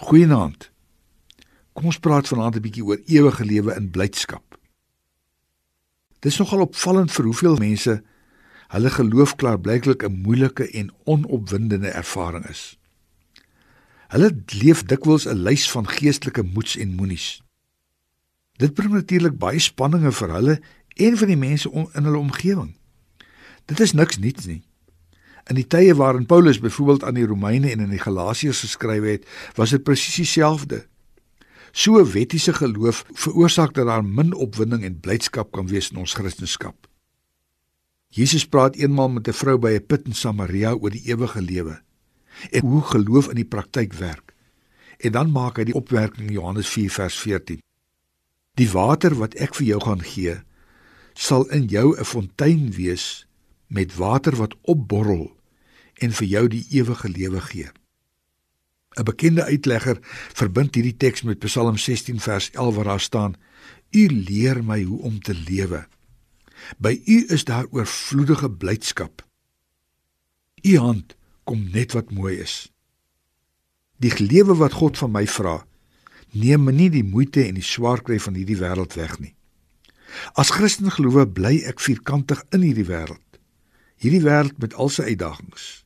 Goeienaand. Kom ons praat vanaand 'n bietjie oor ewige lewe in blydskap. Dis nogal opvallend vir hoeveel mense hulle geloof klaarblyklik 'n moeilike en onopwindende ervaring is. Hulle leef dikwels 'n lys van geestelike moeds en moenies. Dit bring natuurlik baie spanninge vir hulle en vir die mense in hulle omgewing. Dit is niks niets nie. In die tye waarin Paulus byvoorbeeld aan die Romeine en in die Galasiërs geskryf het, was dit presies dieselfde. So wettiese geloof veroorsaak dat daar min opwinding en blydskap kan wees in ons Christendom. Jesus praat eenmaal met 'n vrou by 'n put in Samaria oor die ewige lewe en hoe geloof in die praktyk werk. En dan maak hy die opmerking in Johannes 4 vers 14. Die water wat ek vir jou gaan gee, sal in jou 'n fontein wees met water wat opborrel en vir jou die ewige lewe gee. 'n Bekende uitlegger verbind hierdie teks met Psalm 16 vers 11 waar daar staan: U leer my hoe om te lewe. By U is daar oorvloedige blydskap. U hand kom net wat mooi is. Die lewe wat God van my vra, neem my nie die moeite en die swaar kry van hierdie wêreld weg nie. As Christen gelowe bly ek vierkantig in hierdie wêreld. Hierdie wêreld met al sy uitdagings.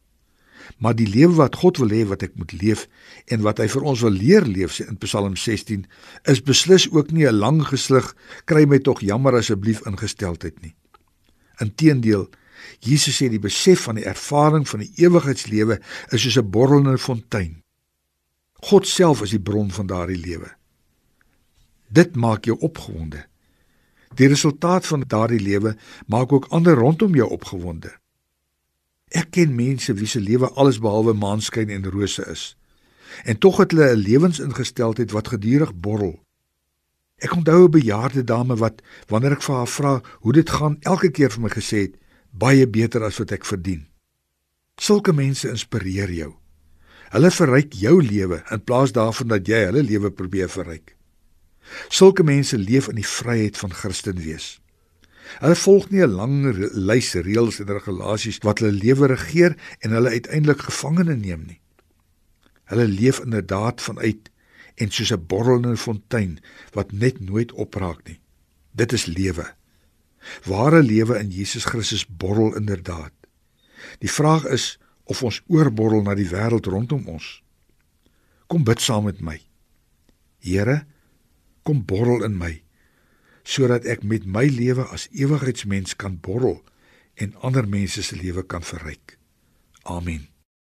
Maar die lewe wat God wil hê wat ek moet leef en wat hy vir ons wil leer leef in Psalm 16 is beslis ook nie 'n lang geslig kry my tog jammer asseblief ingesteldheid nie. Inteendeel, Jesus sê die besef van die ervaring van die ewigheidslewe is soos 'n borrelende fontein. God self is die bron van daardie lewe. Dit maak jou opgewonde. Die resultaat van daardie lewe maak ook ander rondom jou opgewonde. Ek ken mense wie se lewe alles behalwe maanskyn en rose is. En tog het hulle 'n lewensingesteldheid wat gedurig borrel. Ek onthou 'n bejaarde dame wat wanneer ek vir haar vra hoe dit gaan, elke keer vir my gesê het baie beter as wat ek verdien. Sulke mense inspireer jou. Hulle verryk jou lewe in plaas daarvan dat jy hulle lewe probeer verryk. Sulke mense leef in die vryheid van Christen wees. Hulle volg nie 'n lang lys reëls en regulasies wat hulle lewe regeer en hulle uiteindelik gevangene neem nie. Hulle leef inderdaad vanuit en soos 'n borrelende fontein wat net nooit opraak nie. Dit is lewe. Ware lewe in Jesus Christus borrel inderdaad. Die vraag is of ons oorborrel na die wêreld rondom ons. Kom bid saam met my. Here, kom borrel in my sodat ek met my lewe as ewigheidsmens kan borrel en ander mense se lewe kan verryk. Amen.